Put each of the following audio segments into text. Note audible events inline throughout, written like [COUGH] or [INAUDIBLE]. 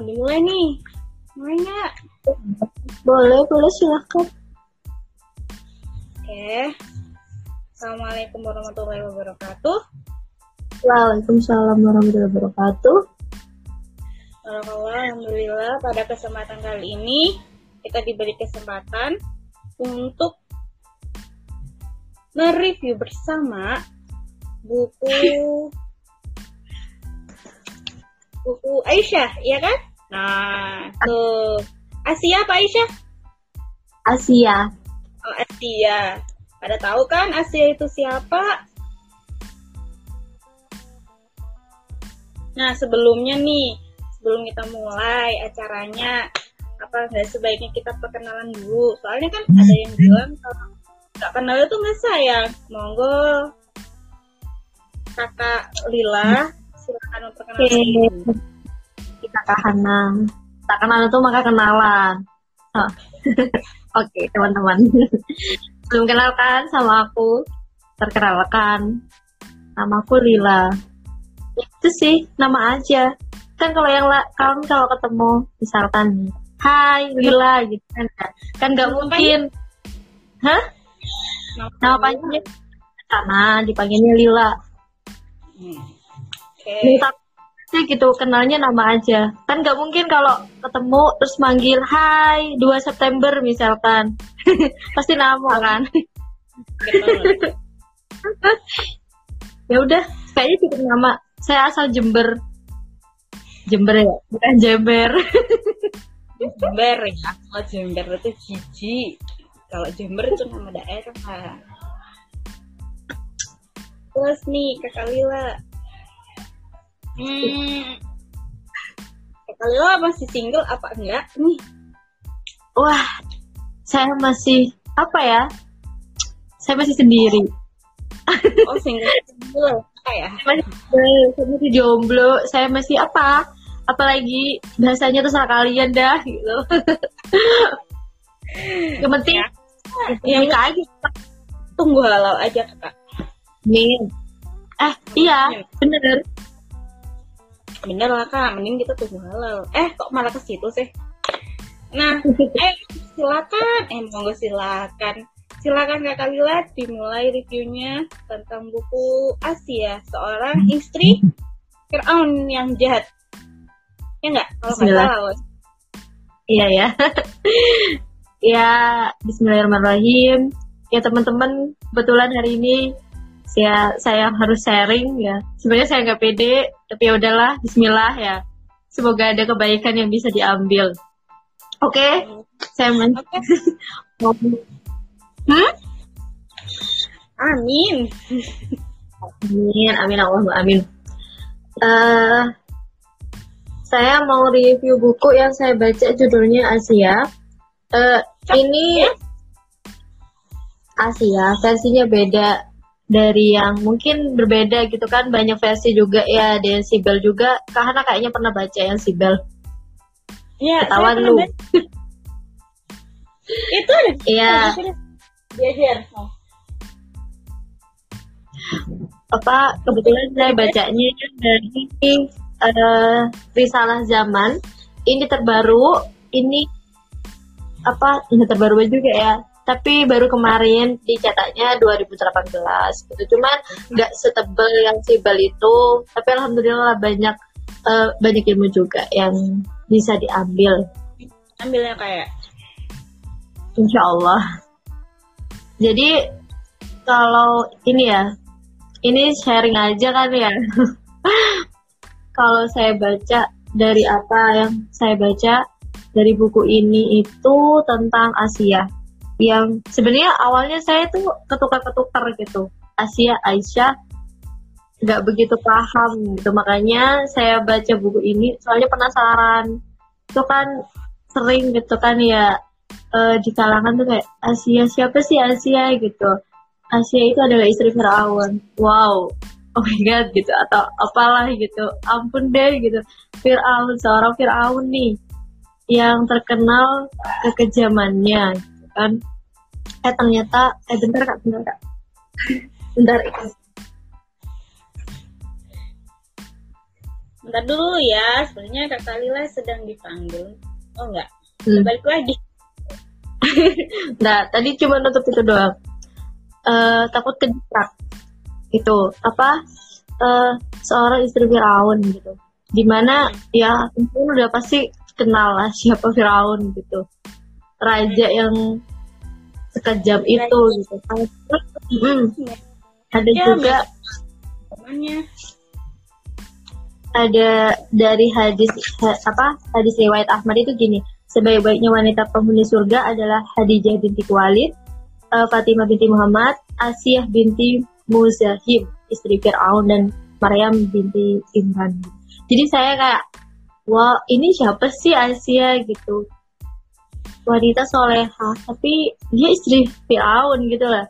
Udah mulai nih. Mulai nggak? Boleh, boleh silahkan. Oke. Assalamualaikum warahmatullahi wabarakatuh. Waalaikumsalam warahmatullahi wabarakatuh. Alhamdulillah pada kesempatan kali ini kita diberi kesempatan untuk mereview bersama buku [LAUGHS] buku Aisyah, ya kan? Nah, tuh. Asia apa Aisyah? Asia. Oh, Asia. Pada tahu kan Asia itu siapa? Nah, sebelumnya nih, sebelum kita mulai acaranya, apa nggak sebaiknya kita perkenalan dulu? Soalnya kan ada yang bilang kalau nggak kenal itu nggak sayang. Monggo, kakak Lila, silakan memperkenalkan diri. Kita ke Hana. Tak kenal itu maka kenalan. Oh. [LAUGHS] Oke, teman-teman. [LAUGHS] Belum kenalkan sama aku. Terkenalkan. Namaku Lila. Itu sih, nama aja. Kan kalau yang kan kalau ketemu misalkan nih, Hai Lila gitu kan. Kan nggak Nama mungkin. Hah? Nama panjangnya sana dipanggilnya Lila. Hmm. Minta aja gitu kenalnya nama aja kan nggak mungkin kalau ketemu terus manggil Hai 2 September misalkan [LAUGHS] pasti nama kan [LAUGHS] ya udah kayaknya cukup nama saya asal Jember Jember ya bukan Jember [LAUGHS] Jember ya, kalau Jember itu Cici. Kalau Jember itu nama daerah. Terus nih Kakak Lila. Hmm, Lila masih single apa enggak nih? wah saya masih apa ya saya masih sendiri Oh single single apa ya? masih saya masih jomblo saya masih apa apalagi bahasanya tuh salah kalian dah gitu [LAUGHS] yang penting Ya. yang nikah aja Tunggu halal aja kakak. Nih. eh iya bener Bener lah kak, mending kita tunggu halal. Eh kok malah ke situ sih? Nah, [LAUGHS] eh silakan, eh monggo silakan. Silakan Kakak Lila dimulai reviewnya tentang buku Asia, seorang istri Fir'aun yang jahat. Ya enggak? Kalau nggak salah. Iya ya [LAUGHS] ya Bismillahirrahmanirrahim ya teman-teman kebetulan hari ini saya saya harus sharing ya sebenarnya saya nggak pede tapi ya udahlah Bismillah ya semoga ada kebaikan yang bisa diambil oke saya men Oke. [LAUGHS] Hmm? Amin. Amin, amin Allahumma amin. Eh, saya mau review buku yang saya baca judulnya Asia. Eh, ini Asia, versinya beda dari yang mungkin berbeda gitu kan banyak versi juga ya ada yang Sibel juga karena kayaknya pernah baca yang Sibel Ya, Ketahuan lu. [LAUGHS] Itu ada. Iya. Dia share. Oh. apa kebetulan saya bacanya dari eh, Risalah Zaman ini terbaru ini apa ini terbaru juga ya tapi baru kemarin dicetaknya 2018 gitu cuman nggak setebal yang Sibel itu tapi alhamdulillah banyak eh, banyak ilmu juga yang bisa diambil Ambilnya kayak. Insya Allah. Jadi kalau ini ya, ini sharing aja kan ya. [LAUGHS] kalau saya baca dari apa yang saya baca dari buku ini itu tentang Asia. Yang sebenarnya awalnya saya tuh ketukar-ketukar gitu. Asia, Aisyah nggak begitu paham gitu. Makanya saya baca buku ini soalnya penasaran. Itu kan sering gitu kan ya eh, di kalangan tuh kayak Asia siapa sih Asia? gitu. Asia itu adalah istri Firaun. Wow. Oh my god gitu. Atau apalah gitu. Ampun deh gitu. Firaun seorang Firaun nih yang terkenal kekejamannya gitu kan eh ternyata eh bentar kak bentar kak [LAUGHS] bentar Bentar dulu ya, sebenarnya Kak Lila sedang dipanggil. Oh enggak, Hmm. balik lagi. [LAUGHS] Nah, tadi cuma nutup itu doang. Eh, takut kejebak. Itu apa? eh, seorang istri Firaun gitu. Di mana ya mungkin udah pasti kenal lah siapa Firaun gitu. Raja yang sekejam itu gitu. Hmm. Ada Ya, juga Temannya. ada dari hadis ha- apa hadis riwayat Ahmad itu gini sebaik-baiknya wanita penghuni surga adalah Hadijah binti Khuwailid, eh, Fatimah binti Muhammad, Asiyah binti Muzahim, istri Fir'aun dan Maryam binti Imran. Jadi saya kayak, wah ini siapa sih Asia gitu? Wanita soleha, tapi dia istri Fir'aun gitu lah.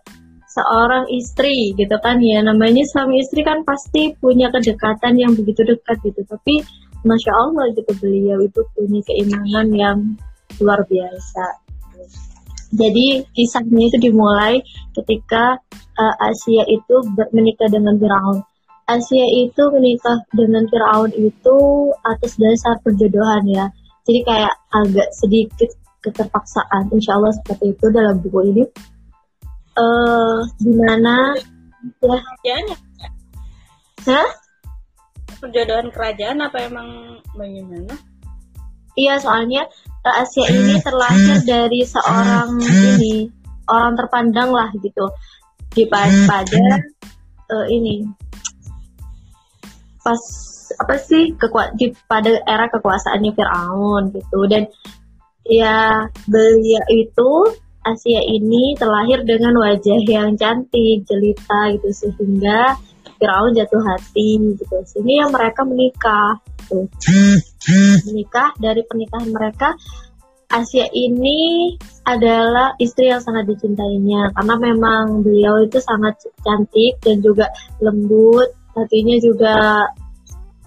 Seorang istri gitu kan ya, namanya suami istri kan pasti punya kedekatan yang begitu dekat gitu. Tapi Masya Allah gitu beliau itu punya keimanan yang luar biasa. Jadi kisahnya itu dimulai ketika uh, Asia itu menikah dengan Firaun. Asia itu menikah dengan Firaun itu atas dasar perjodohan ya. Jadi kayak agak sedikit keterpaksaan. Insya Allah seperti itu dalam buku ini. Eh, di mana ya, Kerajaannya, Hah? perjodohan kerajaan apa emang bagaimana? Iya, soalnya eh, Asia ini terlahir dari seorang ini orang terpandang lah gitu di pa- pada eh, ini pas apa sih kekua di pada era kekuasaannya Firaun gitu dan ya beliau itu Asia ini terlahir dengan wajah yang cantik jelita gitu sehingga Firaun jatuh hati gitu. Sehingga mereka menikah gitu. Menikah dari pernikahan mereka Asia ini adalah istri yang sangat dicintainya. Karena memang beliau itu sangat cantik dan juga lembut hatinya juga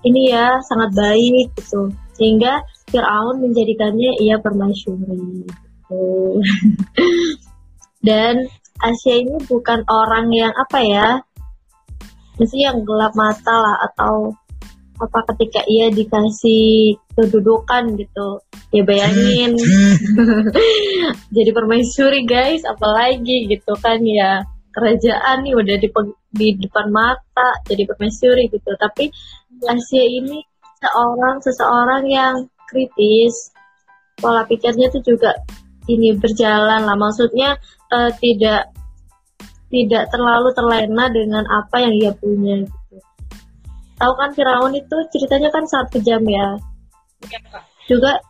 ini ya sangat baik gitu. Sehingga Fir'aun menjadikannya ia permasyuri gitu. [LAUGHS] dan Asia ini bukan orang yang apa ya mesti yang gelap mata lah atau apa ketika ia dikasih kedudukan gitu. Ya bayangin. [LAUGHS] Jadi permaisuri guys apalagi gitu kan ya. Kerajaan nih udah di, di depan mata jadi permaisuri gitu. Tapi Asia ini seorang seseorang yang kritis. Pola pikirnya tuh juga ini berjalan lah. Maksudnya eh, tidak tidak terlalu terlena dengan apa yang ia punya gitu. Tahu kan Firaun itu ceritanya kan sangat kejam ya? Ya, juga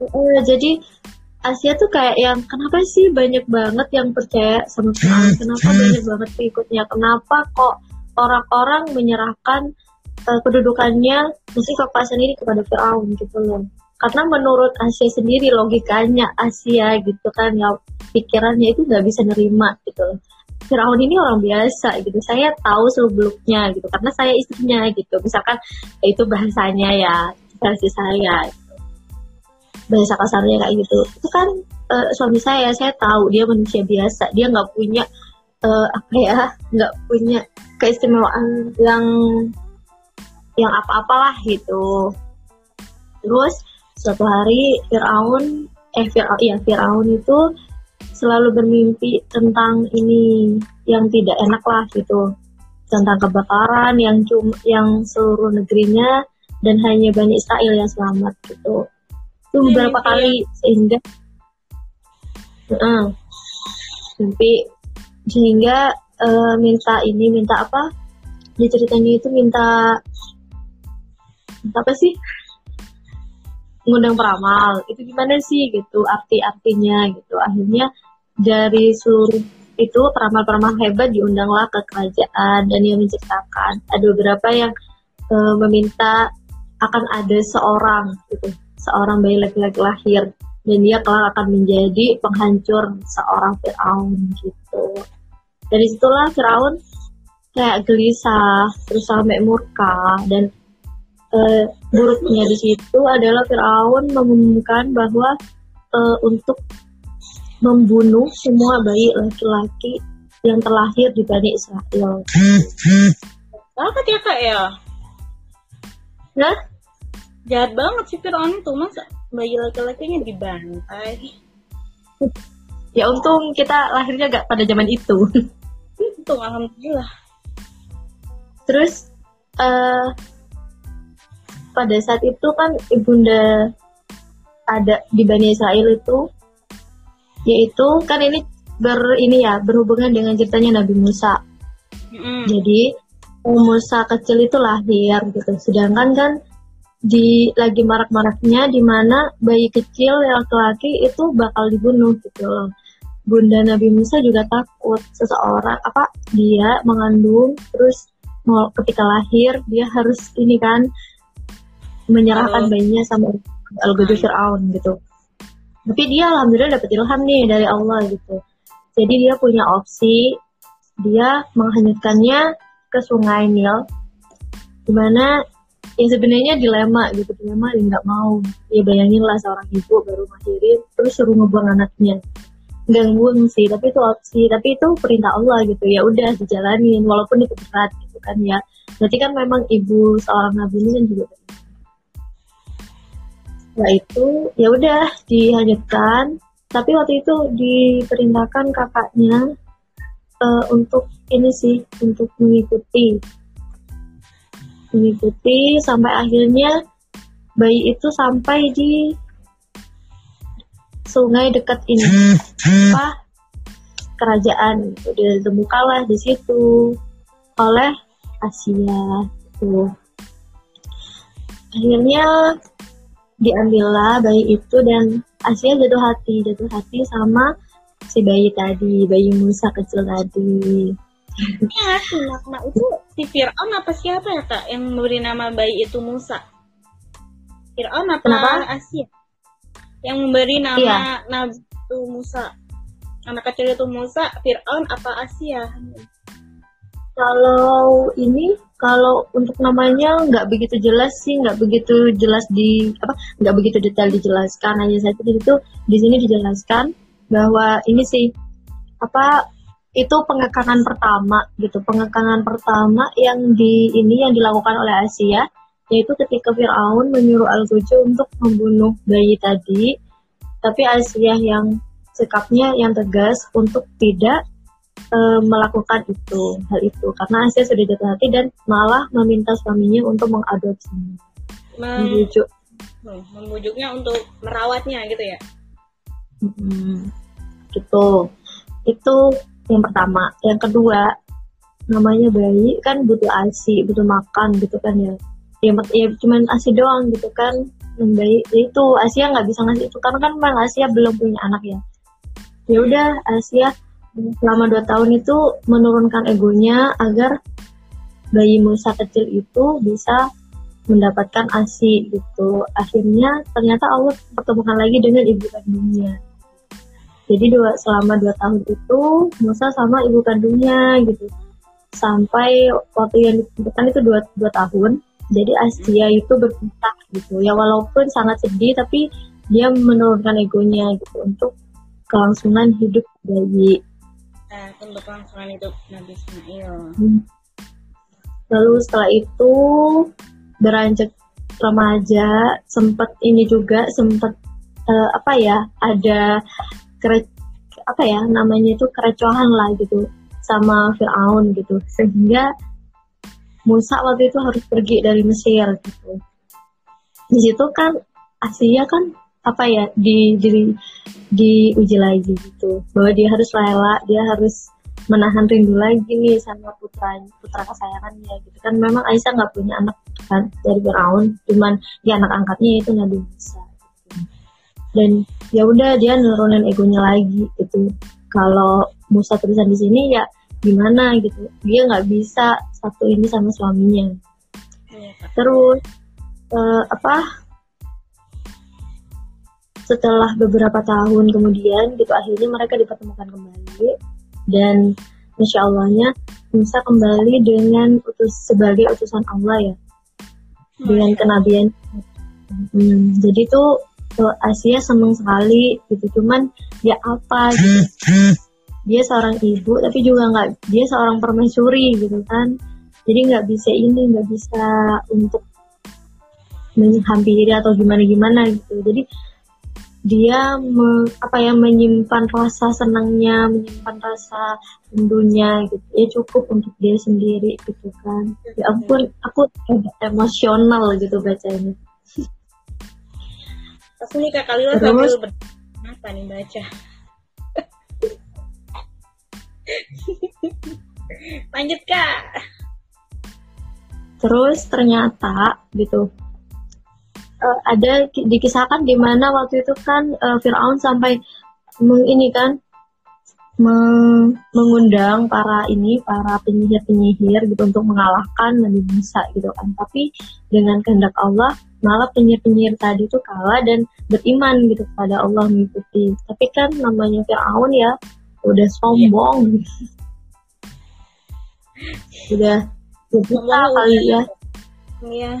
eh, jadi Asia tuh kayak yang kenapa sih banyak banget yang percaya sama Firaun? Kenapa banyak banget pengikutnya? Kenapa kok orang-orang menyerahkan eh, kedudukannya kekuasaan ini kepada Firaun gitu loh. Karena menurut Asia sendiri logikanya Asia gitu kan ya pikirannya itu nggak bisa nerima gitu loh. Firaun ini orang biasa gitu saya tahu sebelumnya gitu karena saya istrinya gitu. Misalkan ya itu bahasanya ya versi saya gitu. bahasa kasarnya kayak gitu. Itu kan eh, suami saya saya tahu dia manusia biasa. Dia nggak punya eh, apa ya nggak punya keistimewaan yang yang apa-apalah gitu. Terus suatu hari Fir'aun eh Fir'aun iya Fir'aun itu selalu bermimpi tentang ini yang tidak enak lah gitu. Tentang kebakaran yang cuma yang seluruh negerinya dan hanya Bani Israel yang selamat gitu. Itu beberapa mimpi. kali sehingga Heeh. mimpi sehingga eh, minta ini minta apa? Di ceritanya itu minta apa sih? Ngundang peramal. Itu gimana sih gitu arti-artinya gitu. Akhirnya dari seluruh itu peramal-peramal hebat diundanglah ke kerajaan dan yang menceritakan ada beberapa yang eh, meminta akan ada seorang gitu. Seorang bayi laki-laki lahir. Dan dia kelak akan menjadi penghancur seorang Fir'aun gitu. Dari situlah Fir'aun kayak gelisah terus sampai murka dan eh, buruknya di situ adalah Firaun mengumumkan bahwa eh, untuk membunuh semua bayi laki-laki yang terlahir di Bani Israel. Banget ya kak ya? Nah, jahat banget sih Fir'aun itu. Masa bayi laki-lakinya dibantai? Ya untung kita lahirnya gak pada zaman itu. Untung alhamdulillah. Terus uh, pada saat itu kan ibunda ada di Bani Israel itu yaitu kan ini ber ini ya berhubungan dengan ceritanya Nabi Musa. Mm. Jadi Musa kecil itu lahir gitu. Sedangkan kan di lagi marak-maraknya di mana bayi kecil laki-laki itu bakal dibunuh gitu loh. Bunda Nabi Musa juga takut seseorang apa dia mengandung terus mau ketika lahir dia harus ini kan menyerahkan bayinya sama al-Ghadul Fir'aun gitu. Tapi dia alhamdulillah dapat ilham nih dari Allah gitu. Jadi dia punya opsi dia menghanyutkannya ke sungai Nil di mana yang sebenarnya dilema gitu dilema dia nggak mau. Ya bayangin lah seorang ibu baru ngelahirin terus suruh ngebuang anaknya. Gangguin sih tapi itu opsi tapi itu perintah Allah gitu. Ya udah dijalanin walaupun itu berat gitu kan ya. Berarti kan memang ibu seorang nabi ini kan juga setelah itu ya udah dihanyutkan tapi waktu itu diperintahkan kakaknya uh, untuk ini sih untuk mengikuti. Mengikuti sampai akhirnya bayi itu sampai di sungai dekat ini. Apa? Kerajaan. Gitu. ditemukanlah di situ oleh Asia. Itu akhirnya diambillah bayi itu dan Asia jatuh hati jatuh hati sama si bayi tadi bayi Musa kecil tadi. Ya si itu si Fir'aun apa siapa ya kak yang memberi nama bayi itu Musa? Fir'aun apa Kenapa? Asia? Yang memberi nama iya. Nabi itu Musa. Anak kecil itu Musa Fir'aun apa Asia kalau ini kalau untuk namanya nggak begitu jelas sih nggak begitu jelas di apa nggak begitu detail dijelaskan. Hanya saja itu di sini dijelaskan bahwa ini sih apa itu pengekangan pertama gitu. Pengekangan pertama yang di ini yang dilakukan oleh Asia yaitu ketika Fir'aun menyuruh Al-Guju untuk membunuh bayi tadi. Tapi Asia yang sikapnya yang tegas untuk tidak e, melakukan itu hal itu. Karena Asia sudah jatuh hati dan malah meminta suaminya untuk mengadopsi. Membujuk hmm, membujuknya untuk merawatnya gitu ya? Hmm, gitu. Itu yang pertama. Yang kedua namanya bayi kan butuh asi butuh makan gitu kan ya. Ya, ya cuman asi doang gitu kan bayi. Ya itu Asia nggak bisa ngasih itu karena kan memang Asia belum punya anak ya. Ya udah Asia selama dua tahun itu menurunkan egonya agar bayi Musa kecil itu bisa mendapatkan asi gitu. Akhirnya ternyata Allah pertemukan lagi dengan ibu kandungnya. Jadi dua, selama dua tahun itu Musa sama ibu kandungnya gitu. Sampai waktu yang ditentukan itu dua, dua tahun. Jadi Asia itu berpisah gitu. Ya walaupun sangat sedih tapi dia menurunkan egonya gitu untuk kelangsungan hidup bayi uh, untuk kelangsungan hidup Nabi Ismail. Hmm. Lalu setelah itu beranjak remaja, sempat ini juga sempat uh, apa ya ada kere, apa ya namanya itu kerecohan lah gitu sama Fir'aun gitu sehingga Musa waktu itu harus pergi dari Mesir gitu. Di situ kan Asia kan apa ya di di diuji lagi gitu. Bahwa dia harus rela dia harus menahan rindu lagi nih sama putra putra kesayangannya gitu. Kan memang Aisyah nggak punya anak kan dari Firaun cuman ya anak angkatnya itu Nabi Musa gitu. dan ya udah dia nurunin egonya lagi gitu. Kalau Musa terusan di sini ya gimana gitu. Dia nggak bisa satu ini sama suaminya. Iya, terus uh, apa setelah beberapa tahun kemudian gitu akhirnya mereka dipertemukan kembali. Dan insya Allahnya Musa kembali dengan utus sebagai utusan Allah ya. Dengan kenabian. Hmm, jadi tuh Asia seneng sekali gitu. Cuman ya apa? Gitu dia seorang ibu tapi juga nggak dia seorang permaisuri gitu kan. Jadi nggak bisa ini nggak bisa untuk menghampiri atau gimana gimana gitu. Jadi dia me, apa ya menyimpan rasa senangnya menyimpan rasa rindunya gitu. Ya cukup untuk dia sendiri gitu kan. Ya ampun aku emosional gitu bacanya. Pasti nih Kak Kalila sambil ber... apa nih baca? [LAUGHS] Lanjut Kak. Terus ternyata gitu uh, ada dikisahkan di mana waktu itu kan uh, Firaun sampai meng, ini kan meng, mengundang para ini para penyihir-penyihir gitu untuk mengalahkan Nabi Musa gitu kan. Tapi dengan kehendak Allah malah penyihir-penyihir tadi itu kalah dan beriman gitu kepada Allah mengikuti. Tapi kan namanya Firaun ya udah sombong. [LAUGHS] Udah kita kali ya. Iya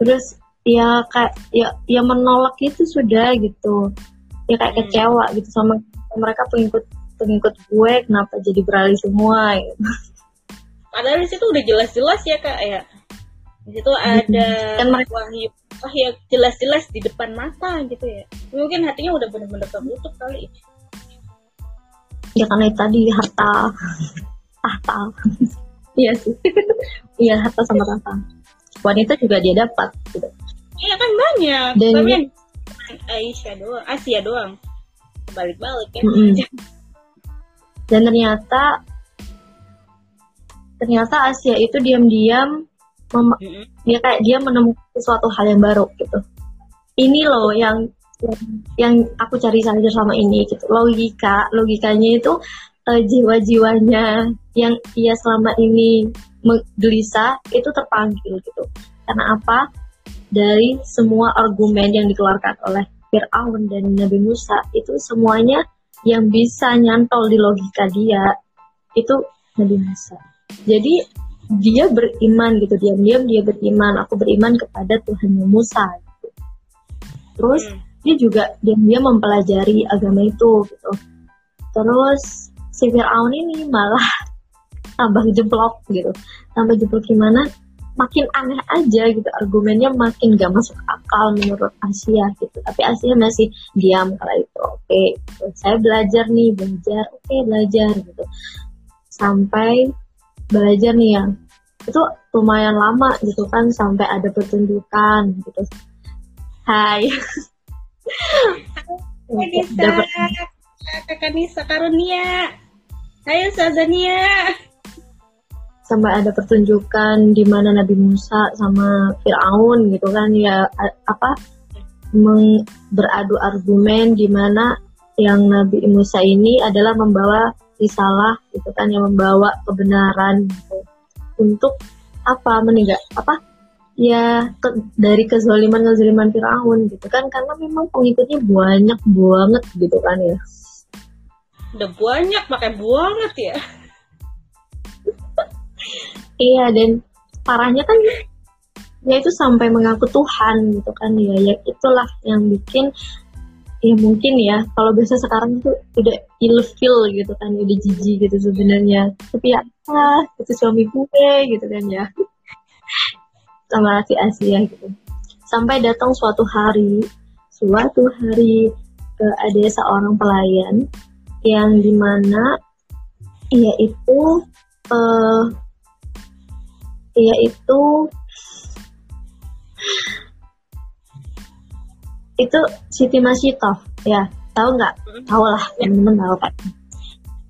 terus ya kayak ya ya menolak itu sudah gitu. Ya kayak hmm. kecewa gitu sama mereka pengikut pengikut gue kenapa jadi beralih semua gitu. padahal di situ udah jelas-jelas ya kak ya. Di situ hmm. ada kan mereka... wahyu wahyu jelas-jelas di depan mata gitu ya. Mungkin hatinya udah benar-benar tertutup kali. Ya karena itu tadi harta. [LAUGHS] Tahta iya sih. [LAUGHS] Iya harta sama tahta wanita juga dia dapat gitu. Iya kan banyak. Dan tapi yang Aisyah doang Asia doang. Balik-balik ya mm -hmm. dan ternyata ternyata Asia itu diam-diam mm -hmm. dia kayak dia menemukan sesuatu hal yang baru gitu. Ini loh yang yang aku cari saja sama ini gitu. Logika logikanya itu uh, jiwa-jiwanya yang ia selama ini gelisah itu terpanggil gitu. Karena apa? Dari semua argumen yang dikeluarkan oleh Fir'aun dan Nabi Musa itu semuanya yang bisa nyantol di logika dia itu Nabi Musa. Jadi dia beriman gitu diam-diam dia beriman aku beriman kepada Tuhan Musa. Gitu. terus hmm. dia juga dia mempelajari agama itu gitu. Terus si Fir'aun ini malah tambah jeblok gitu. Tambah jeblok gimana? Makin aneh aja gitu argumennya makin gak masuk akal menurut Asia gitu. Tapi Asia masih diam kala itu oke okay, gitu. saya belajar nih belajar oke okay, belajar gitu. Sampai belajar nih yang itu lumayan lama gitu kan sampai ada pertunjukan gitu. Hai. Nisa, kakak Nisa Karunia. Ayo Sazania. Sampai ada pertunjukan di mana Nabi Musa sama Fir'aun gitu kan ya apa meng, beradu argumen di mana yang Nabi Musa ini adalah membawa risalah gitu kan yang membawa kebenaran gitu. untuk apa meninggal apa ya ke, dari kezaliman kezaliman Firaun gitu kan karena memang pengikutnya banyak banget gitu kan ya udah banyak pakai banget ya iya dan parahnya kan ya itu sampai mengaku Tuhan gitu kan ya ya itulah yang bikin ya mungkin ya kalau biasa sekarang tuh udah ilfil gitu kan udah jijik gitu sebenarnya tapi ya ah itu suami gue gitu kan ya sama si Asia gitu. Sampai datang suatu hari, suatu hari ke ada seorang pelayan yang di mana ia itu uh, ia itu itu Siti Masitoh ya. Tahu nggak? Tahu lah teman-teman tahu kan?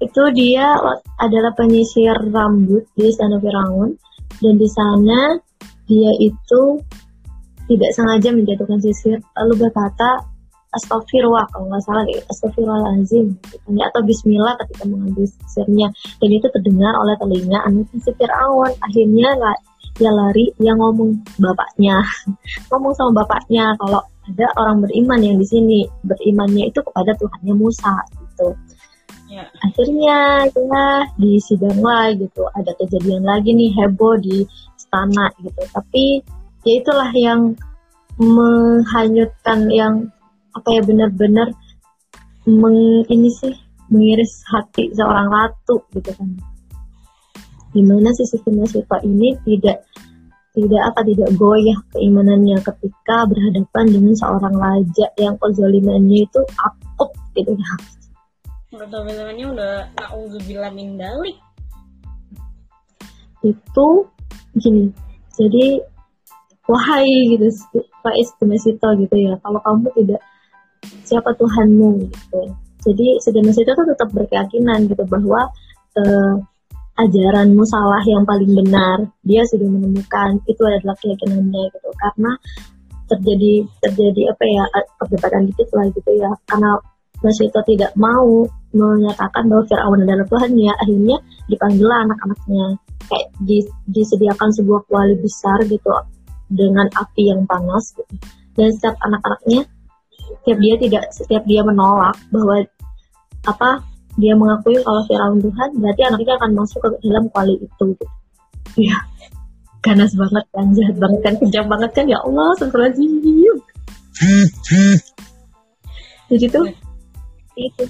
Itu dia adalah penyisir rambut di Istana Firaun dan di sana dia itu tidak sengaja menjatuhkan sisir. Lalu berkata astagfirullah kalau nggak salah ya astagfirullahalazim gitu, atau bismillah ketika mengambil sisirnya dan itu terdengar oleh telinga anak si Fir'aun. Akhirnya lah dia lari dia ngomong bapaknya. [LAUGHS] Ngomong sama bapaknya kalau ada orang beriman yang di sini berimannya itu kepada Tuhannya Musa gitu. Ya. akhirnya ya di sidang lah gitu. Ada kejadian lagi nih heboh di istana gitu. Tapi ya itulah yang menghanyutkan yang apa ya benar-benar meng ini sih mengiris hati seorang ratu gitu kan di mana si sistemnya Siva ini tidak tidak apa tidak goyah keimanannya ketika berhadapan dengan seorang raja yang kezalimannya itu akut gitu ya. Kezalimannya udah nauzubillah min dalik. Itu gini. Jadi wahai gitu Faiz Demasito gitu ya. Kalau kamu tidak siapa Tuhanmu gitu. Jadi Demasito tuh tetap berkeyakinan gitu bahwa uh, ajaranmu salah yang paling benar dia sudah menemukan itu adalah keyakinannya gitu karena terjadi terjadi apa ya perdebatan dikit lah gitu ya karena Masito tidak mau menyatakan bahwa Fir'aun adalah Tuhannya akhirnya dipanggil anak-anaknya kayak disediakan sebuah kuali besar gitu dengan api yang panas gitu. dan setiap anak-anaknya setiap dia tidak setiap dia menolak bahwa apa dia mengakui kalau Firaun Tuhan, berarti anaknya akan masuk ke dalam kuali itu. Ya, ganas banget kan, jahat banget kan, kejam banget kan, ya Allah, astagfirullahaladzim. Jadi tuh, itu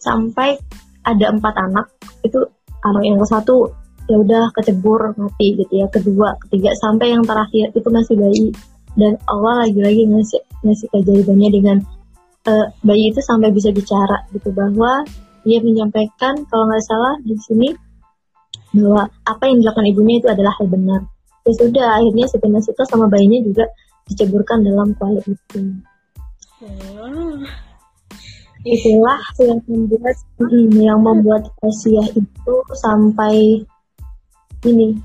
sampai ada empat anak, itu anak yang ke satu ya udah kecebur mati gitu ya, kedua, ketiga, sampai yang terakhir itu masih bayi. Dan Allah lagi-lagi ngasih ngasih kejadiannya dengan uh, bayi itu sampai bisa bicara gitu bahwa dia menyampaikan kalau nggak salah di sini bahwa apa yang dilakukan ibunya itu adalah hal benar. Ya sudah, akhirnya Siti Masita sama bayinya juga diceburkan dalam kuali itu. Hmm. Itulah yang membuat mm, yang membuat Asia itu sampai ini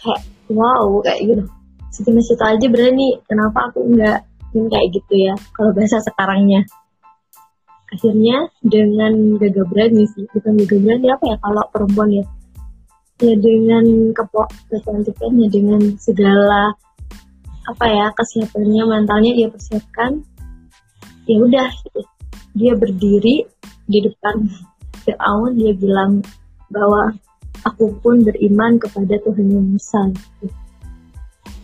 kayak wow kayak gitu. Siti Masita aja berani, kenapa aku nggak kayak gitu ya kalau bahasa sekarangnya akhirnya dengan gagah berani sih bukan gagah berani apa ya kalau perempuan ya ya dengan kepok kecantikannya dengan segala apa ya kesiapannya mentalnya dia persiapkan ya udah gitu. dia berdiri di depan Fir'aun dia bilang bahwa aku pun beriman kepada Tuhan yang gitu.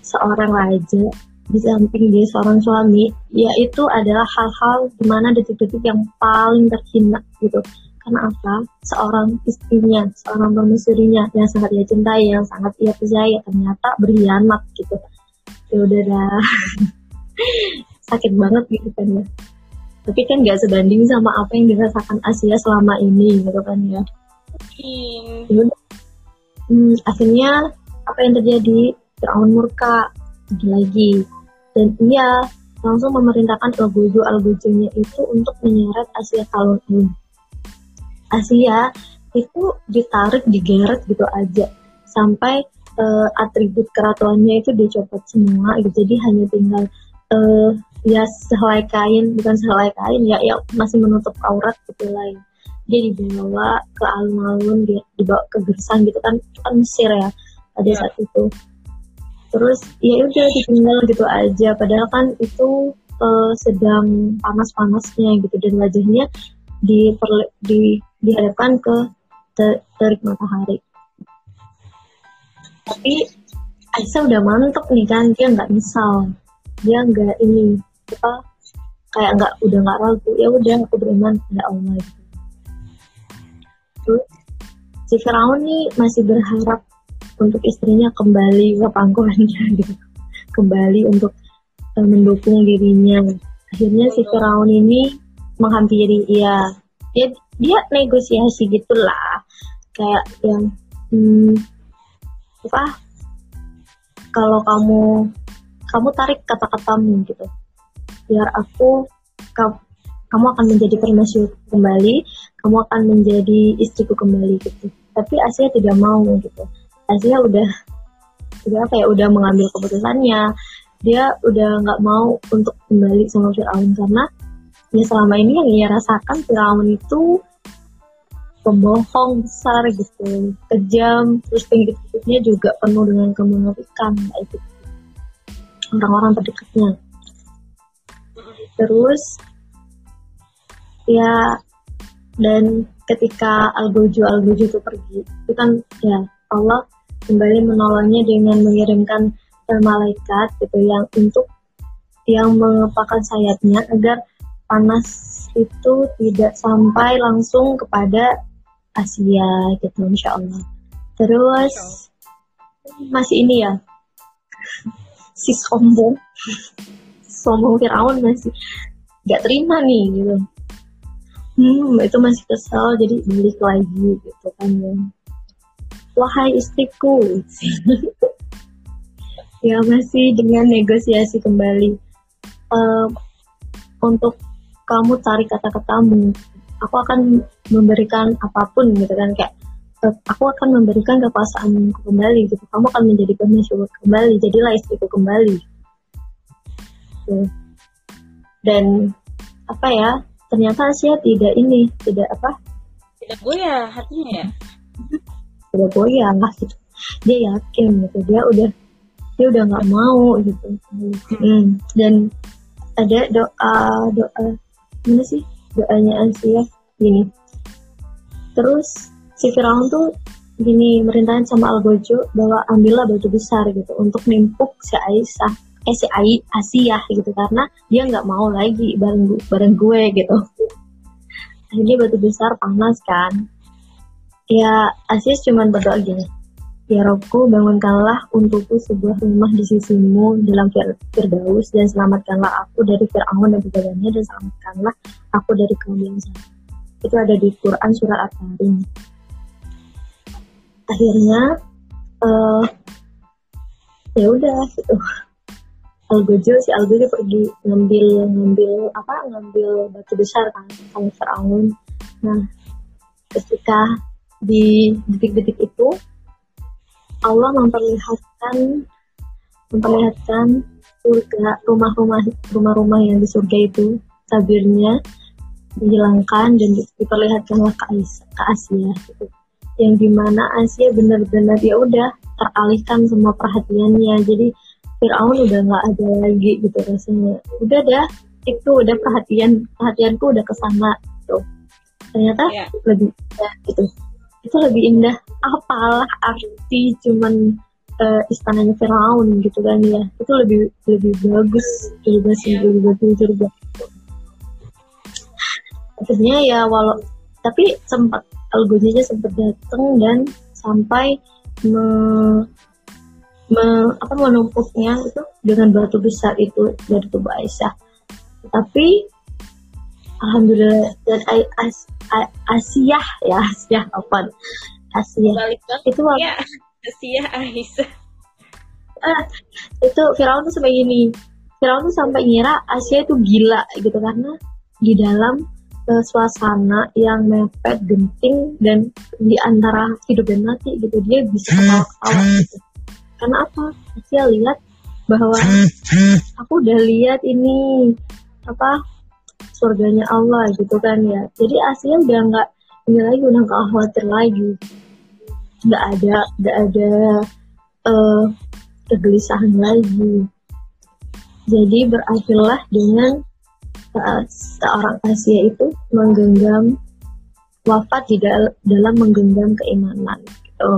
seorang raja di samping dia seorang suami, ya itu adalah hal-hal di mana detik-detik yang paling terhina gitu. Karena apa? Seorang istrinya, seorang permaisurinya yang sangat ia cintai, yang sangat ia percaya, ternyata berkhianat gitu. Ya udah dah. [LAUGHS] Sakit banget gitu kan ya. Tapi kan gak sebanding sama apa yang dirasakan Asia selama ini gitu kan ya. Hmm. Hmm, akhirnya apa yang terjadi? Firaun murka lagi dan ia langsung memerintahkan Algojo Algojonya itu untuk menyeret Asia Kalon ini. Asia itu ditarik digeret gitu aja sampai uh, atribut keratuannya itu dicopot semua gitu. jadi hanya tinggal uh, ya sehelai kain bukan sehelai kain ya ya masih menutup aurat gitu lain dia dibawa ke alun-alun dia dibawa ke gersang gitu kan kan Mesir ya pada ya. saat itu terus ya udah ditinggal gitu aja. Padahal kan itu uh, sedang panas-panasnya gitu. Dan wajahnya di, di dihadapkan ke terik matahari. Tapi Aisyah udah mantep nih kan. Dia nggak misal dia nggak ini apa kayak nggak udah nggak ragu. Ya udah aku beriman pada Allah gitu. Terus si Firaun nih masih berharap untuk istrinya kembali ke pangkuannya [LAUGHS] gitu. Kembali untuk uh, mendukung dirinya. Akhirnya si Firaun ini menghampiri ia dia dia negosiasi gitulah. Kayak yang hmm, apa? Kalau kamu kamu tarik kata-katamu gitu. Biar aku kamu, akan menjadi permaisuri kembali kamu akan menjadi istriku kembali gitu. Tapi Asia tidak mau gitu Asia udah udah apa ya udah mengambil keputusannya. Dia udah nggak mau untuk kembali sama Fir'aun karena ya selama ini yang ia rasakan Fir'aun itu pembohong besar gitu kejam terus pengikut-pengikutnya juga penuh dengan kemunafikan itu orang-orang terdekatnya. Terus ya dan ketika Algojo Algojo itu pergi itu kan ya Allah kembali menolongnya dengan mengirimkan malaikat gitu yang untuk yang mengepakkan sayapnya agar panas itu tidak sampai langsung kepada Asia gitu insya Allah. Terus masih ini ya. Si sombong. Sombong Firaun masih nggak terima nih gitu. Hmm itu masih kesal jadi balik lagi gitu kan ya wahai istriku. [LAUGHS] Ya masih dengan negosiasi kembali. Um, untuk kamu tarik kata-katamu aku akan memberikan apa pun gitu kan kayak aku akan memberikan kekuasaanku kembali gitu. Kamu akan menjadi permaisuri kembali jadilah istriku kembali. Gitu. dan apa ya ternyata Asia tidak ini tidak apa? Tidak goyah hatinya ya tidak goyah lah gitu. Dia yakin gitu dia udah dia udah nggak mau gitu. Hmm. dan ada doa doa mana sih? Doanya Asia gini. Terus si Firaun tuh gini merintahin sama Algojo bahwa ambillah batu besar gitu untuk nimpuk si Aisyah eh si Ai Asia gitu karena dia nggak mau lagi bareng bareng gue gitu. Akhirnya batu besar panas kan ya Asia cuma berdoa gini. Ya Robku, bangunkanlah untukku sebuah rumah di sisimu dalam Firdaus dan selamatkanlah aku dari Fir'aun dan badannya dan selamatkanlah aku dari kaum Itu ada di Quran surah At-Tarim. Akhirnya uh, ya udah gitu. Algojo si Algojo pergi ngambil ngambil apa ngambil batu besar kan sama Firaun. Nah ketika di detik-detik itu Allah memperlihatkan memperlihatkan surga rumah-rumah rumah-rumah yang di surga itu tabirnya dihilangkan dan diperlihatkanlah ke Asia, ke Asia gitu. Yang di mana Asia benar-benar ya udah teralihkan semua perhatiannya. Jadi Fir'aun udah nggak ada lagi gitu rasanya. Udah dah itu udah perhatian perhatianku udah ke sana tuh ternyata yeah. lebih indah gitu itu lebih indah apalah arti cuman uh, istananya Firaun gitu kan ya itu lebih lebih bagus lebih bagus yeah. lebih bagus juga akhirnya ya walau tapi sempat Algojinya sempat datang dan sampai me, me, apa menumpuknya itu dengan batu besar itu dari tubuh Aisyah. Tapi alhamdulillah dan Asia ya Asia apa Asia itu apa? Ya, Asia Aisyah. Ah, itu Firaun tuh sampai gini. Firaun tuh sampai ngira Asia itu gila gitu karena di dalam uh, suasana yang mepet, genting dan di antara hidup dan mati gitu dia bisa ketawa-ketawa gitu. Karena apa? Saya lihat bahwa aku udah lihat ini apa surganya Allah gitu kan ya. Jadi Asia udah nggak ini lagi udah nggak khawatir lagi. Nggak ada nggak ada uh, kegelisahan lagi. Jadi berakhirlah dengan saat seorang Asia itu menggenggam wafat di dal dalam menggenggam keimanan gitu.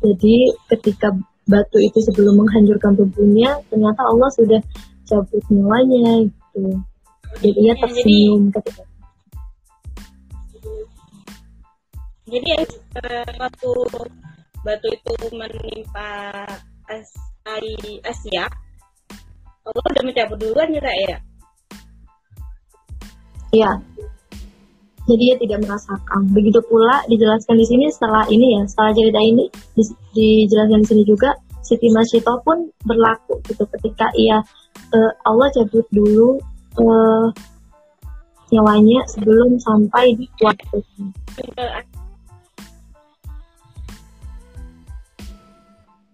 Jadi ketika batu itu sebelum menghancurkan tubuhnya, ternyata Allah sudah cabut nyawanya gitu. Jadi ia tersenyum ketika jadi uh, waktu batu itu menimpa As Asia, Allah udah mencabut duluan ya ya? Iya. Jadi dia tidak merasakan. Begitu pula dijelaskan di sini setelah ini ya, setelah cerita ini di, dijelaskan di sini juga Siti Masito pun berlaku gitu ketika ia uh, Allah cabut dulu uh, nyawanya sebelum sampai di waktu.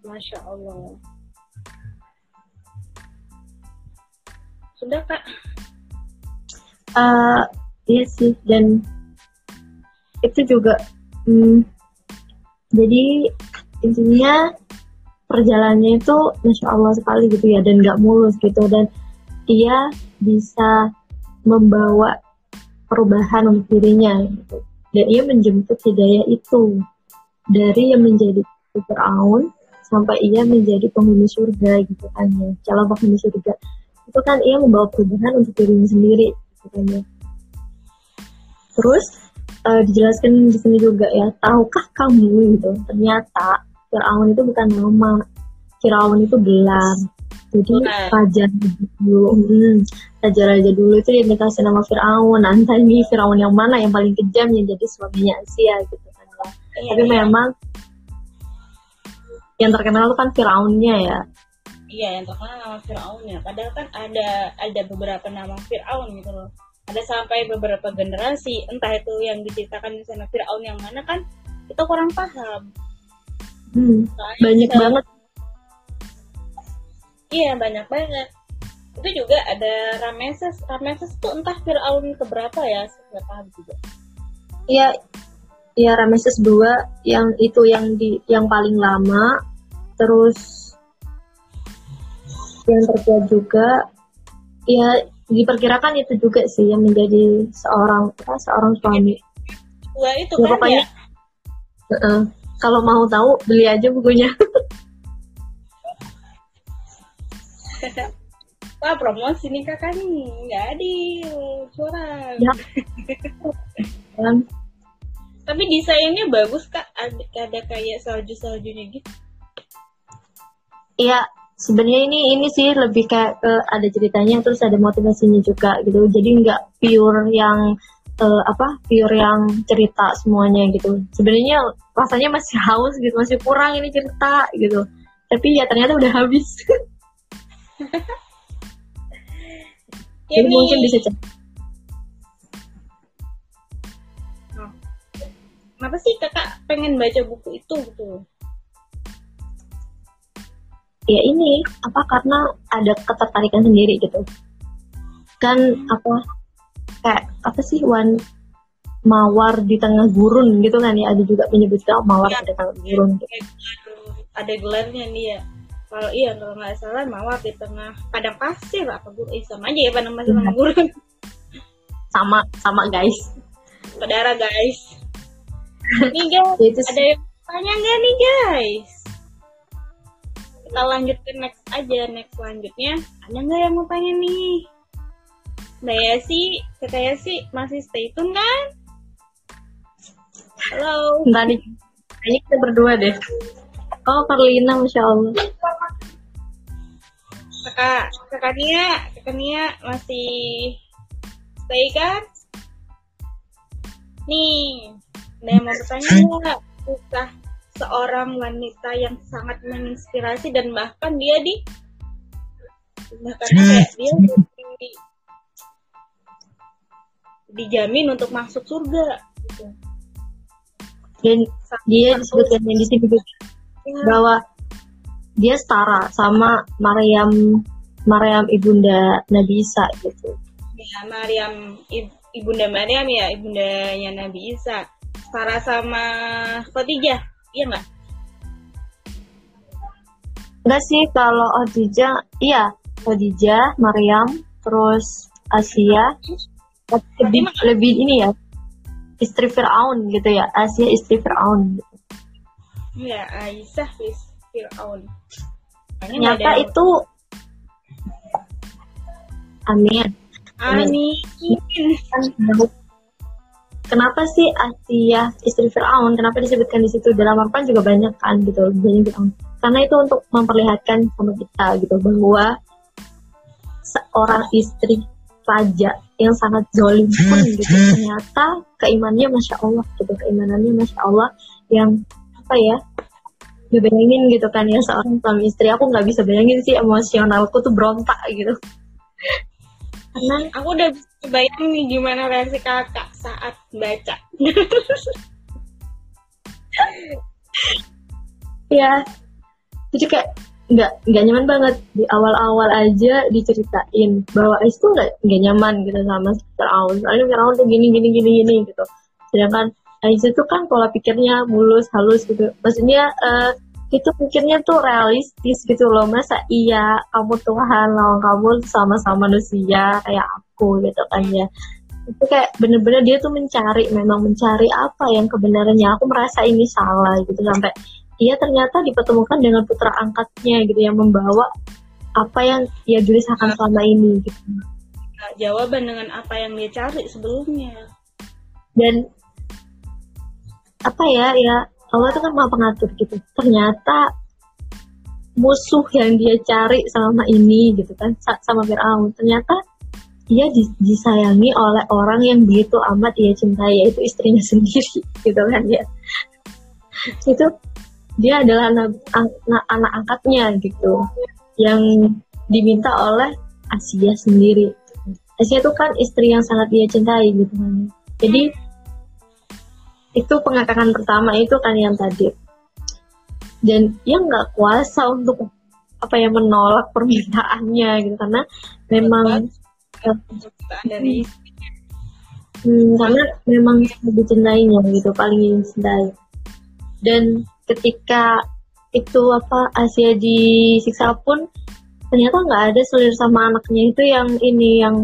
Masya Allah. Sudah kak uh, iya sih dan itu juga hmm, jadi intinya perjalanannya itu masya Allah sekali gitu ya dan nggak mulus gitu dan dia bisa membawa perubahan untuk dirinya gitu. Dan ia menjemput hidayah itu. Dari yang menjadi Fir'aun sampai ia menjadi penghuni surga gitu kan ya. Calon penghuni surga. Itu kan ia membawa perubahan untuk dirinya sendiri katanya. Terus uh, dijelaskan di sini juga ya, tahukah kamu gitu, ternyata Fir'aun itu bukan nama. Firaun itu gelam jadi Gelam. raja dulu hmm, raja-raja dulu itu yang dikasih nama Firaun nanti nih Firaun yang mana yang paling kejam yang jadi suaminya Asia gitu kan ya. Iya, tapi iya. memang yang terkenal itu kan Firaunnya ya Iya, yang terkenal nama Fir'aun ya. Padahal kan ada ada beberapa nama Fir'aun gitu loh. Ada sampai beberapa generasi, entah itu yang diceritakan di sana Fir'aun yang mana kan kita kurang paham. hmm, Soalnya banyak bisa- banget Iya, banyak banget. Itu juga ada Rameses. Rameses tuh entah Fir'aun keberapa ya, saya nggak paham juga. Iya, ya Rameses II yang itu yang di yang paling lama, terus yang tertua juga, ya diperkirakan itu juga sih yang menjadi seorang apa, seorang suami. Dua itu Ya, kan pokoknya- ya. Heeh. Kalau mau tahu beli aja bukunya. [LAUGHS] Wah, promosi nih kakak nih. Nggak adil. Curang. Ya. Tapi desainnya bagus kak. Ada, ada kayak salju-saljunya gitu. Iya, sebenarnya ini ini sih lebih kayak ke ada ceritanya terus ada motivasinya juga gitu. Jadi nggak pure yang eh, apa pure yang cerita semuanya gitu. Sebenarnya rasanya masih [LAUGHS] haus gitu, masih kurang ini cerita gitu. Tapi ya ternyata udah habis. [LAUGHS] [LAUGHS] Jadi mungkin bisa cek. Oh. Kenapa sih kakak pengen baca buku itu gitu? Ya ini apa karena ada ketertarikan sendiri gitu. Kan apa kayak apa sih wan mawar di tengah gurun gitu kan ya ada juga menyebutkan mawar Ya. di tengah gurun gitu. Ada gelarnya nih ya. Kalau iya kalau nggak salah mawar di tengah padang pasir apa guru eh, sama aja ya padang pasir sama gurun. sama sama guys Saudara guys. [LAUGHS] Nih guys, Ya, itu ada yang tanya nggak nih guys? Kita lanjut ke next aja, next selanjutnya. Ada nggak yang mau tanya nih? Mbak Yasi, Kak Yasi masih stay tune kan? Halo. Nih kayaknya kita berdua deh oh Carlina masya Allah Kakak, kakak Nia, kakak Nia masih stay kan? Nih, ada yang mau bertanya nggak? Kisah seorang wanita yang sangat menginspirasi dan bahkan dia di bahkan kayak dia di, dijamin untuk masuk surga. Gitu. dan dia disebutkan yang di ya, bahwa dia setara sama Maryam Maryam ibunda Nabi Isa gitu. Ya Maryam Ib- ibunda Maryam ya ibundanya Nabi Isa. Sarah sama Khadijah iya nggak? Enggak sih kalau Khadijah iya Khadijah Maryam terus Asia. Lebih lebih ini ya istri Fir'aun gitu ya Asia istri Fir'aun gitu. Ya Aisyah bis Fir'aun. Ternyata itu Amin. Amin kenapa sih Asia istri Fir'aun kenapa disebutkan di situ? Dalam Al-Quran juga banyak kan gitu. Banyak Fir'aun karena itu untuk memperlihatkan sama kita gitu. Bahwa seorang istri raja yang sangat zolim pun gitu. Ternyata keimanannya masya Allah gitu. Keimanannya masya Allah yang apa ya dibayangin gitu kan ya seorang suami istri. Aku nggak bisa bayangin sih emosionalku tuh berontak gitu. Karena aku udah bisa bayangin nih gimana reaksi kakak saat baca. Ya jadi kayak nggak nggak nyaman banget. Di awal-awal aja diceritain bahwa Ais tuh nggak nggak nyaman gitu sama Fir'aun. Soalnya Fir'aun tuh gini gini gini gini gitu. Sedangkan Ais itu kan pola pikirnya mulus halus gitu. Maksudnya eh, itu pikirnya tuh realistis gitu loh. Masa iya kamu Tuhan lawan kamu sama-sama manusia kayak aku gitu kan ya. Itu kayak bener-bener dia tuh mencari memang mencari apa yang kebenarannya. Aku merasa ini salah gitu sampai dia ternyata dipertemukan dengan putra angkatnya gitu yang membawa apa yang dia gelisahkan selama ini gitu. Nah, jawaban dengan apa yang dia cari sebelumnya. Dan apa ya ya Allah itu kan maha pengatur gitu. Ternyata musuh yang dia cari selama ini gitu kan sama Fir'aun ternyata dia disayangi oleh orang yang begitu amat dia cintai yaitu istrinya [LAUGHS] sendiri gitu kan ya. Itu dia adalah anak, anak, anak angkatnya gitu yang diminta oleh Asia sendiri. Asia itu kan istri yang sangat dia cintai gitu kan. Jadi itu pengangkatan pertama itu kan yang tadi. Dan dia nggak kuasa untuk apa ya menolak permintaannya gitu karena memang dari hmm, karena memang lebih cintainya gitu paling cintai dan ketika itu apa Asia disiksa pun ternyata nggak ada selir sama anaknya itu yang ini yang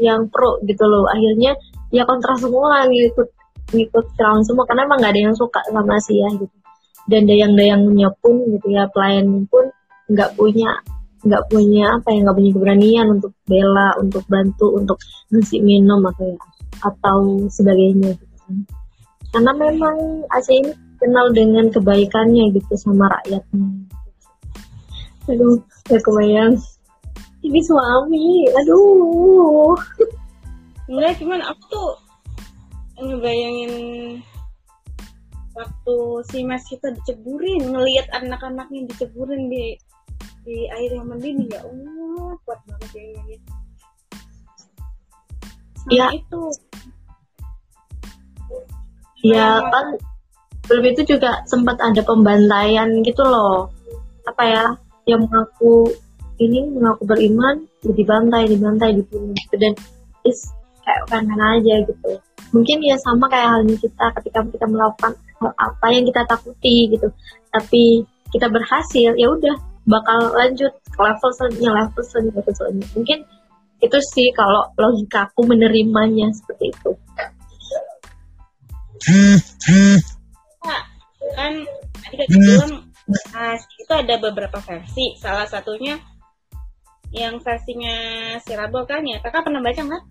yang pro gitu loh. Akhirnya ya kontra semua ngikut ngikut Firaun semua karena emang nggak ada yang suka sama Asia gitu. Dan dayang-dayangnya pun gitu ya pelayan pun nggak punya nggak punya apa ya nggak punya keberanian untuk bela untuk bantu untuk ngasih minum atau ya atau sebagainya gitu. Karena memang Aceh ini kenal dengan kebaikannya gitu sama rakyatnya. Aduh gak kebayang. Ini suami aduh. Enggak cuman aku tuh ngebayangin waktu si Mas kita diceburin ngelihat anak-anaknya diceburin di di air yang mendidih ya Allah kuat banget ya ya ya. itu. Ya kan belum itu juga sempat ada pembantaian gitu loh. Apa ya yang mengaku ini mengaku beriman dibantai dibantai dibunuh gitu. Dan is kayak kan aja gitu mungkin ya sama kayak halnya kita ketika kita melakukan apa yang kita takuti gitu. Tapi kita berhasil ya udah bakal lanjut ke level selanjutnya level selanjutnya level selanjutnya. Mungkin itu sih kalau logika aku menerimanya seperti itu. Kan tadi kita bilang nah, itu ada beberapa versi. Salah satunya yang versinya si Rabo kan ya. Kakak pernah baca nggak?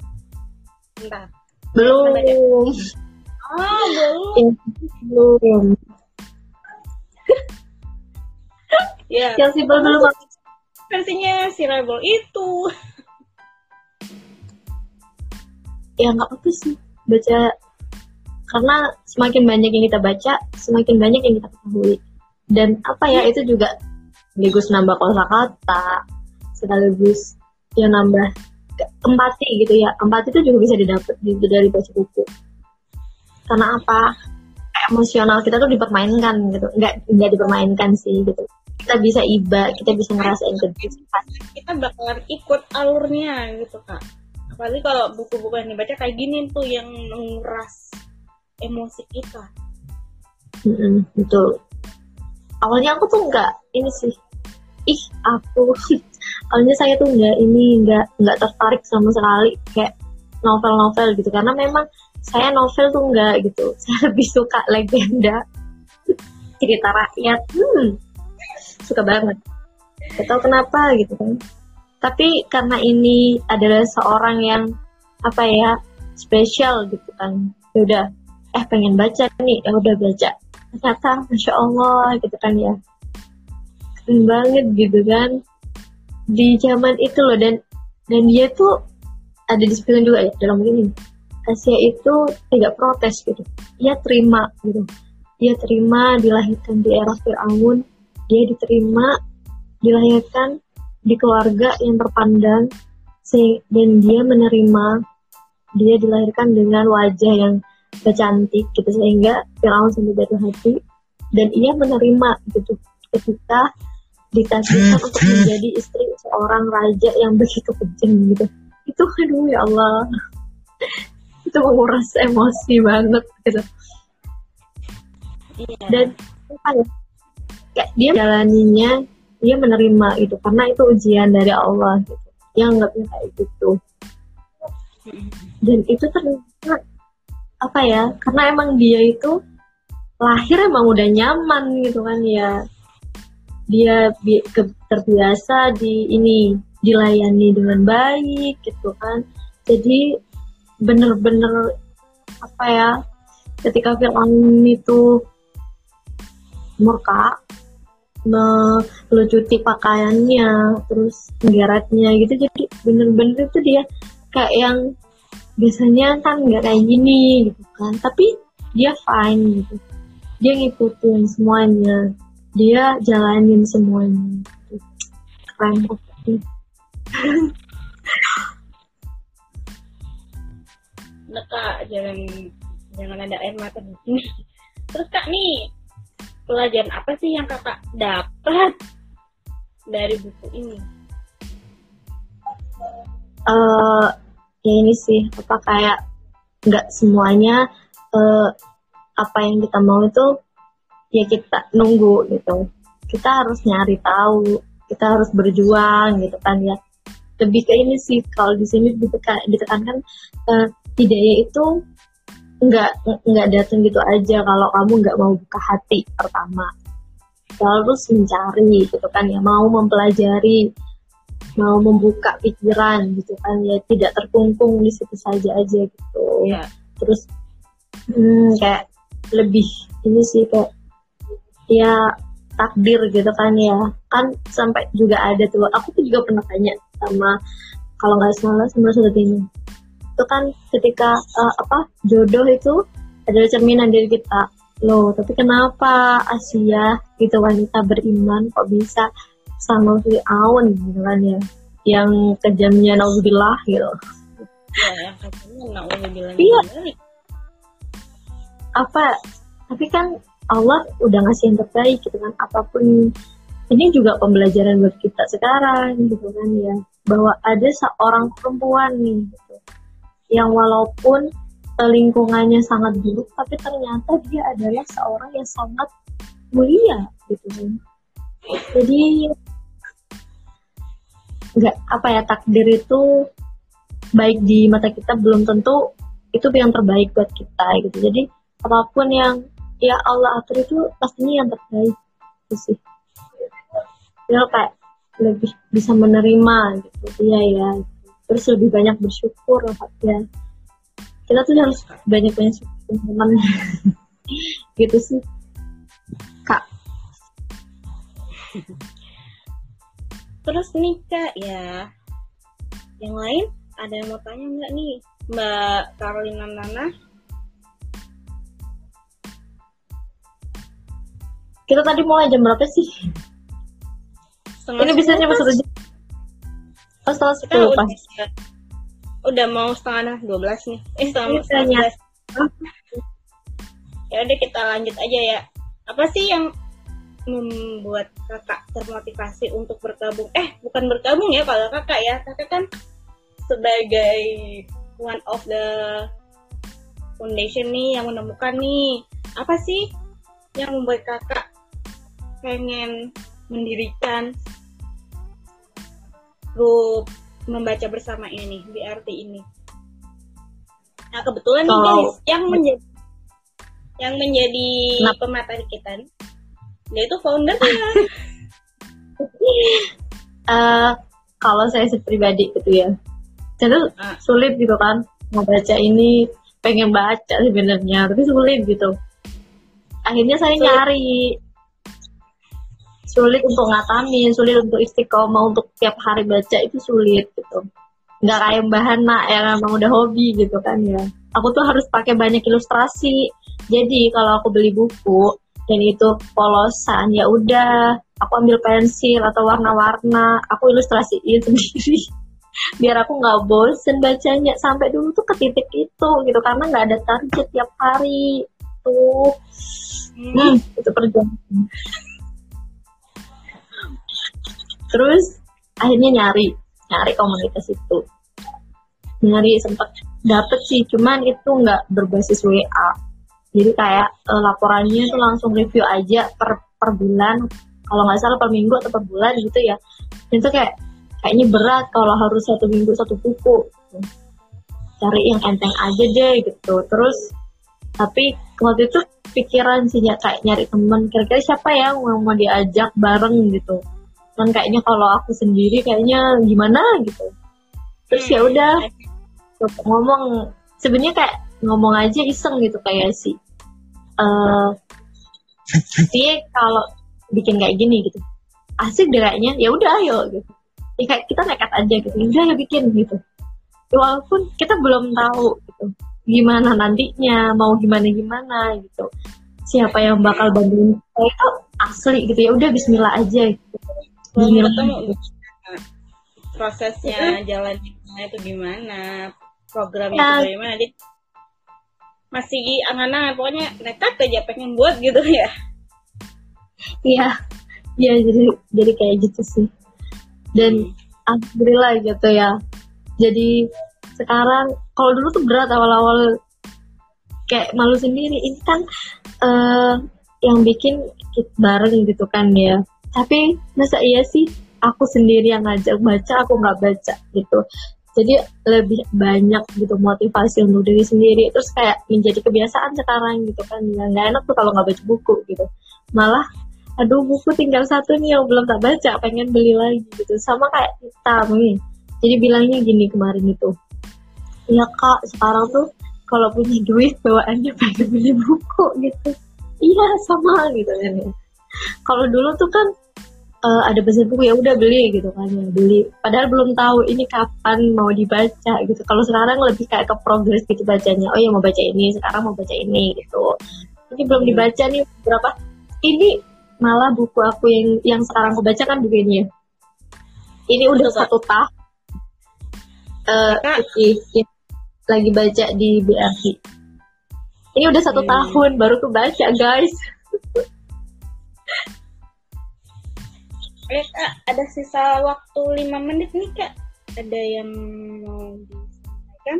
Entah. Belum. Oh, belum. belum. ya. Yang simpel belum. Versinya si Rebel itu. Ya nggak apa sih baca karena semakin banyak yang kita baca, semakin banyak yang kita ketahui. Dan apa ya itu juga sekaligus nambah kosakata, sekaligus ya nambah empati gitu ya. Empati itu juga bisa didapat gitu dari baca buku. Karena apa? Emosional kita tuh dipermainkan gitu. Nggak nggak dipermainkan sih gitu. Kita bisa iba kita bisa ngerasain kejutan kita bakalan ikut alurnya gitu kak. Apalagi kalau buku-buku yang dibaca kayak gini tuh yang menguras emosi kita. Mm -hmm, betul. Awalnya aku tuh nggak ini sih. Ih aku [LAUGHS] awalnya saya tuh nggak ini nggak nggak tertarik sama sekali kayak novel-novel gitu. Karena memang saya novel tuh enggak gitu. [LAUGHS] Saya lebih suka legenda. [LAUGHS] Cerita rakyat. Hmm. Suka banget. Gak tau kenapa gitu kan. Tapi karena ini adalah seorang yang apa ya spesial gitu kan. Ya udah. Eh pengen baca nih. Ya udah baca. Ternyata masya allah gitu kan ya. Keren banget gitu kan di zaman itu loh dan dan dia tuh ada di juga ya dalam ini. Asia itu tidak protes gitu. Dia terima gitu. Dia terima dilahirkan di era Fir'aun dia diterima dilahirkan di keluarga yang terpandang dan dia menerima dia dilahirkan dengan wajah yang cantik gitu sehingga Fir'aun sampai jatuh hati dan ia menerima gitu. Ketika ditakdirkan untuk menjadi istri seorang raja yang begitu kejam gitu. Itu aduh ya Allah. Itu menguras emosi banget gitu. Iya. dan apa ya kayak dia jalaninya dia menerima itu karena itu ujian dari Allah gitu. Yang nggak kayak gitu. Dan itu ternyata apa ya karena emang dia itu lahir emang udah nyaman gitu kan ya dia bi terbiasa di ini dilayani dengan baik gitu kan. Jadi bener-bener apa ya ketika Fir'aun itu murka melucuti pakaiannya terus menggeraknya gitu jadi bener-bener itu dia kayak yang biasanya kan nggak kayak gini gitu kan. Tapi dia fine gitu. Dia ngikutin semuanya dia jalanin semuanya. Keren. Nah, kak jangan jangan ada air mata di sini. Terus kak nih pelajaran apa sih yang kakak dapat dari buku ini? Eh ya ini sih apa kayak nggak semuanya eh, apa yang kita mau itu ya kita nunggu gitu. Kita harus nyari tahu kita harus berjuang gitu kan ya. Lebih ke ini sih kalau di sini ditekan, ditekankan eh, hidayah itu nggak nggak datang gitu aja kalau kamu nggak mau buka hati pertama. Terus mencari gitu kan ya mau mempelajari mau membuka pikiran gitu kan ya. Tidak terkungkung di situ saja aja gitu. Ya terus hmm, kayak lebih ini sih kayak ya takdir gitu kan ya. Kan sampai juga ada tuh aku tuh juga pernah tanya sama kalau nggak salah sama ini itu kan ketika eh, apa jodoh itu adalah cerminan dari kita. Loh tapi kenapa Asia gitu wanita beriman kok bisa sama Fir'aun gitu kan ya? Yang kejamnya nauzubillah gitu. Ya yang katanya na'udzubillah Iya. apa tapi kan Allah udah ngasih yang terbaik gitu kan apa pun. Ini juga pembelajaran buat kita sekarang gitu kan ya. Bahwa ada seorang perempuan nih gitu. Yang walaupun eh, lingkungannya sangat buruk tapi ternyata dia adalah seorang yang sangat mulia gitu kan. Jadi nggak apa ya takdir itu baik di mata kita belum tentu itu yang terbaik buat kita gitu. Jadi apa pun yang ya Allah atur itu pastinya yang terbaik. Gitu sih. Ya kayak lebih bisa menerima gitu. Iya ya. Terus lebih banyak bersyukur ya. Kita tuh harus banyak banyak syukur teman. [LAUGHS] Gitu sih. Kak. Terus nih kak ya. Yang lain ada yang mau tanya nggak nih? Mbak Carolina Nana kita tadi mulai jam berapa sih? Setengah ini bisa nyampe satu jam. Oh kita sepuluh udah, pas udah mau setengah dua belas nih. Eh setengah setengah tanya. belas. Ya udah kita lanjut aja ya. Apa sih yang membuat kakak termotivasi untuk bergabung? Eh bukan bergabung ya kalau kakak ya. Kakak kan sebagai one of the foundation nih yang menemukan nih. Apa sih yang membuat kakak pengen mendirikan grup membaca bersama ini BRT ini nah kebetulan nih guys yang menjadi yang menjadi Kenapa? pemateri kita nih dia itu foundernya [LAUGHS] Eh, kalau saya pribadi gitu ya saya tuh Ah. sulit gitu kan mau baca ini pengen baca sebenarnya tapi sulit gitu akhirnya saya Sulit. nyari sulit untuk ngatamin sulit untuk istiqomah untuk tiap hari baca itu sulit gitu. Nggak kayak Mbak Hana yang emang udah hobi gitu kan ya. Aku tuh harus pakai banyak ilustrasi. Jadi kalau aku beli buku dan itu polosan ya udah aku ambil pensil atau warna-warna aku ilustrasiin [LAUGHS] sendiri. Biar aku nggak bosen bacanya sampai dulu tuh ke titik itu gitu. Karena nggak ada target tiap hari. Tuh. Hmm, itu perjuangan terus akhirnya nyari nyari komunitas itu. Nyari sempat dapet sih cuman itu nggak berbasis WA jadi kayak eh, laporannya tuh langsung review aja per per bulan. Kalau nggak salah per minggu atau per bulan gitu ya. Itu kayak kayaknya berat kalau harus satu minggu satu buku. Cari yang enteng aja deh gitu. Terus tapi waktu itu pikiran sih ya, kayak nyari temen. Kira-kira siapa ya yang mau diajak bareng gitu kan kayaknya kalau aku sendiri kayaknya gimana gitu. Terus ya udah. ngomong sebenarnya kayak ngomong aja iseng gitu kayak si eh dia kalau bikin kayak gini gitu. Asik deh kayaknya. Ya udah ayo gitu. Ya kayak kita nekat aja gitu. Ya udah ya bikin gitu. Ya, walaupun kita belum tahu gitu gimana nantinya mau gimana gimana gitu. Siapa yang bakal bantuin saya itu asli gitu. Ya udah Bismillah aja gitu. Bismillah. prosesnya jalan itu gimana? Programnya ya. itu gimana Jadi, masih angan-angan pokoknya nekat aja pengen buat gitu ya. Iya. Iya jadi jadi kayak gitu sih. Dan hmm. alhamdulillah gitu ya. Jadi sekarang kalau dulu tuh berat awal-awal kayak malu sendiri. Ini kan uh, yang bikin bareng gitu kan ya tapi masa iya sih aku sendiri yang ngajak baca aku nggak baca gitu. Jadi lebih banyak gitu motivasi untuk diri sendiri. Terus kayak menjadi kebiasaan sekarang gitu kan. Nggak enak tuh kalau nggak baca buku gitu. Malah aduh buku tinggal satu nih yang belum tak baca pengen beli lagi gitu. Sama kayak kita nih jadi bilangnya gini kemarin itu ya kak sekarang tuh kalau punya duit bawaannya pengen beli buku gitu. Iya sama gitu kan. Kalau dulu tuh kan uh, ada pesan buku ya udah beli gitu kan ya beli. Padahal belum tahu ini kapan mau dibaca gitu. Kalau sekarang lebih kayak ke progres gitu bacanya. Oh ya mau baca ini sekarang mau baca ini gitu. Ini belum dibaca nih berapa? Ini malah buku aku yang yang sekarang aku baca kan buku ini ya? Ini udah Betul, satu tahun uh, ini, lagi baca di BRI ini udah satu hmm. tahun baru aku baca guys [LAUGHS] eh kak ada sisa waktu lima menit nih kak. Ada yang mau disampaikan?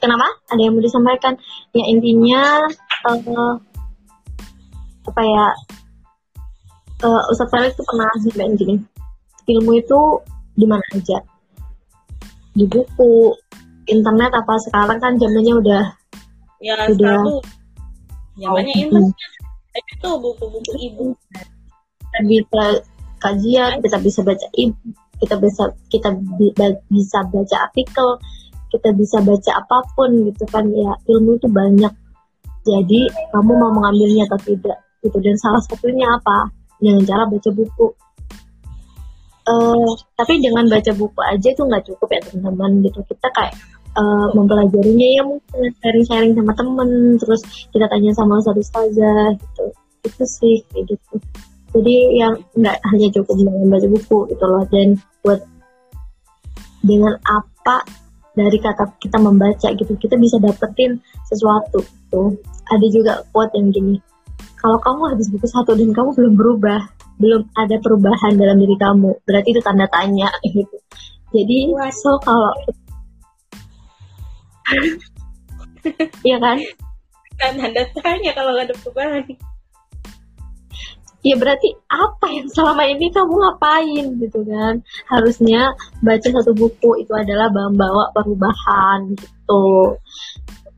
Kenapa? Ada yang mau disampaikan? Ya intinya uh, apa ya uh, Ustadz Felix tuh pernah bilang gini. Ilmu itu di mana aja? Di buku internet apa sekarang kan zamannya udah ya udah zamannya oh, internet itu buku-buku ibu. Kita bisa kajian kita bisa baca ibu kita bisa kita bisa baca artikel kita bisa baca apa pun gitu kan. Ya ilmu itu banyak. Jadi kamu mau mengambilnya atau tidak gitu. Dan salah satunya apa? Dengan cara baca buku. Uh, tapi dengan baca buku aja itu nggak cukup ya teman-teman. Gitu. Kita kayak uh, mempelajarinya ya mungkin sharing-sharing sama temen terus kita tanya sama satu ustazah gitu. Itu sih kayak gitu. Jadi yang nggak hanya cukup dengan baca buku gitu loh. Dan buat dengan apa dari kata kita membaca gitu kita bisa dapetin sesuatu tuh ada juga quote yang gini kalau kamu habis buku satu dan kamu belum berubah belum ada perubahan dalam diri kamu. Berarti itu tanda tanya [LAUGHS] gitu. Jadi so kalau Iya kan? Kan tanda tanya kalau ada perubahan. Ya berarti apa yang selama ini kamu ngapain gitu kan? Harusnya baca satu buku itu adalah membawa perubahan gitu.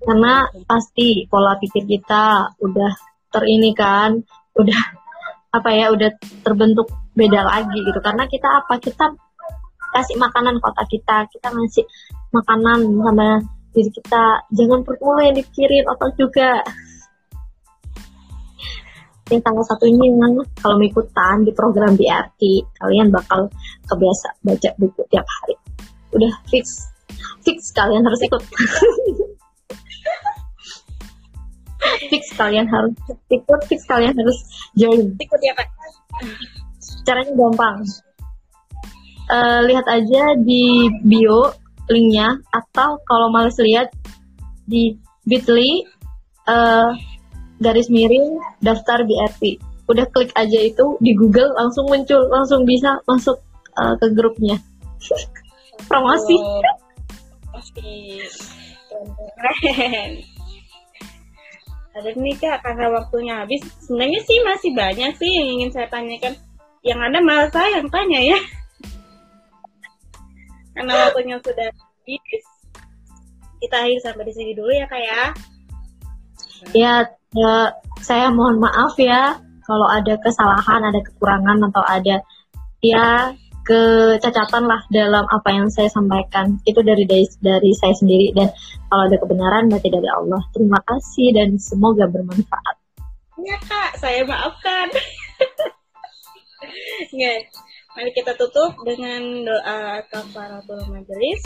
Karena pasti pola pikir kita udah terini kan, udah [LAUGHS] apa ya, udah terbentuk beda lagi gitu. Karena kita apa? Kita kasih makanan kota kita, kita ngasih makanan sama diri kita jangan perut mulu yang dipikirin otak juga yang salah satunya kalau mau ikutan di program BRT kalian bakal kebiasa baca buku tiap hari. Udah fix fix kalian harus ikut. [LAUGHS] Fix kalian harus ikut fix kalian harus join. Ikut ya pak? Caranya gampang. Uh, lihat aja di bio linknya atau kalau males lihat di bit.ly uh, garis miring daftar BRT udah klik aja itu di Google langsung muncul langsung bisa masuk uh, ke grupnya. [LAUGHS] Promosi. Oh, [LAUGHS] keren ada nih kak karena waktunya habis. Sebenarnya sih masih banyak sih yang ingin saya tanyakan. Yang ada malah saya yang tanya ya karena waktunya sudah habis. Kita akhir sampai di sini dulu ya kak ya. Ya, ya saya mohon maaf ya kalau ada kesalahan ada kekurangan atau ada ya kecacatan lah dalam apa yang saya sampaikan. Itu dari dari, dari saya sendiri. Dan kalau ada kebenaran berarti dari Allah. Terima kasih dan semoga bermanfaat. Ya kak. Saya maafkan. [LAUGHS] Nggak. Mari kita tutup dengan doa kafaratul majelis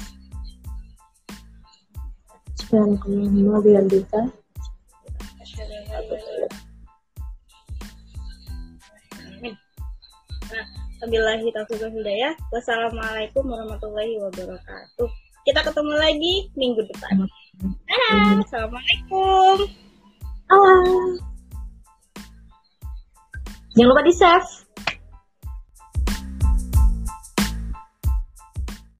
taufiq hidayah. Wassalamualaikum warahmatullahi wabarakatuh. Kita ketemu lagi minggu depan. Dadah. Assalamualaikum. Ah. Jangan lupa di save.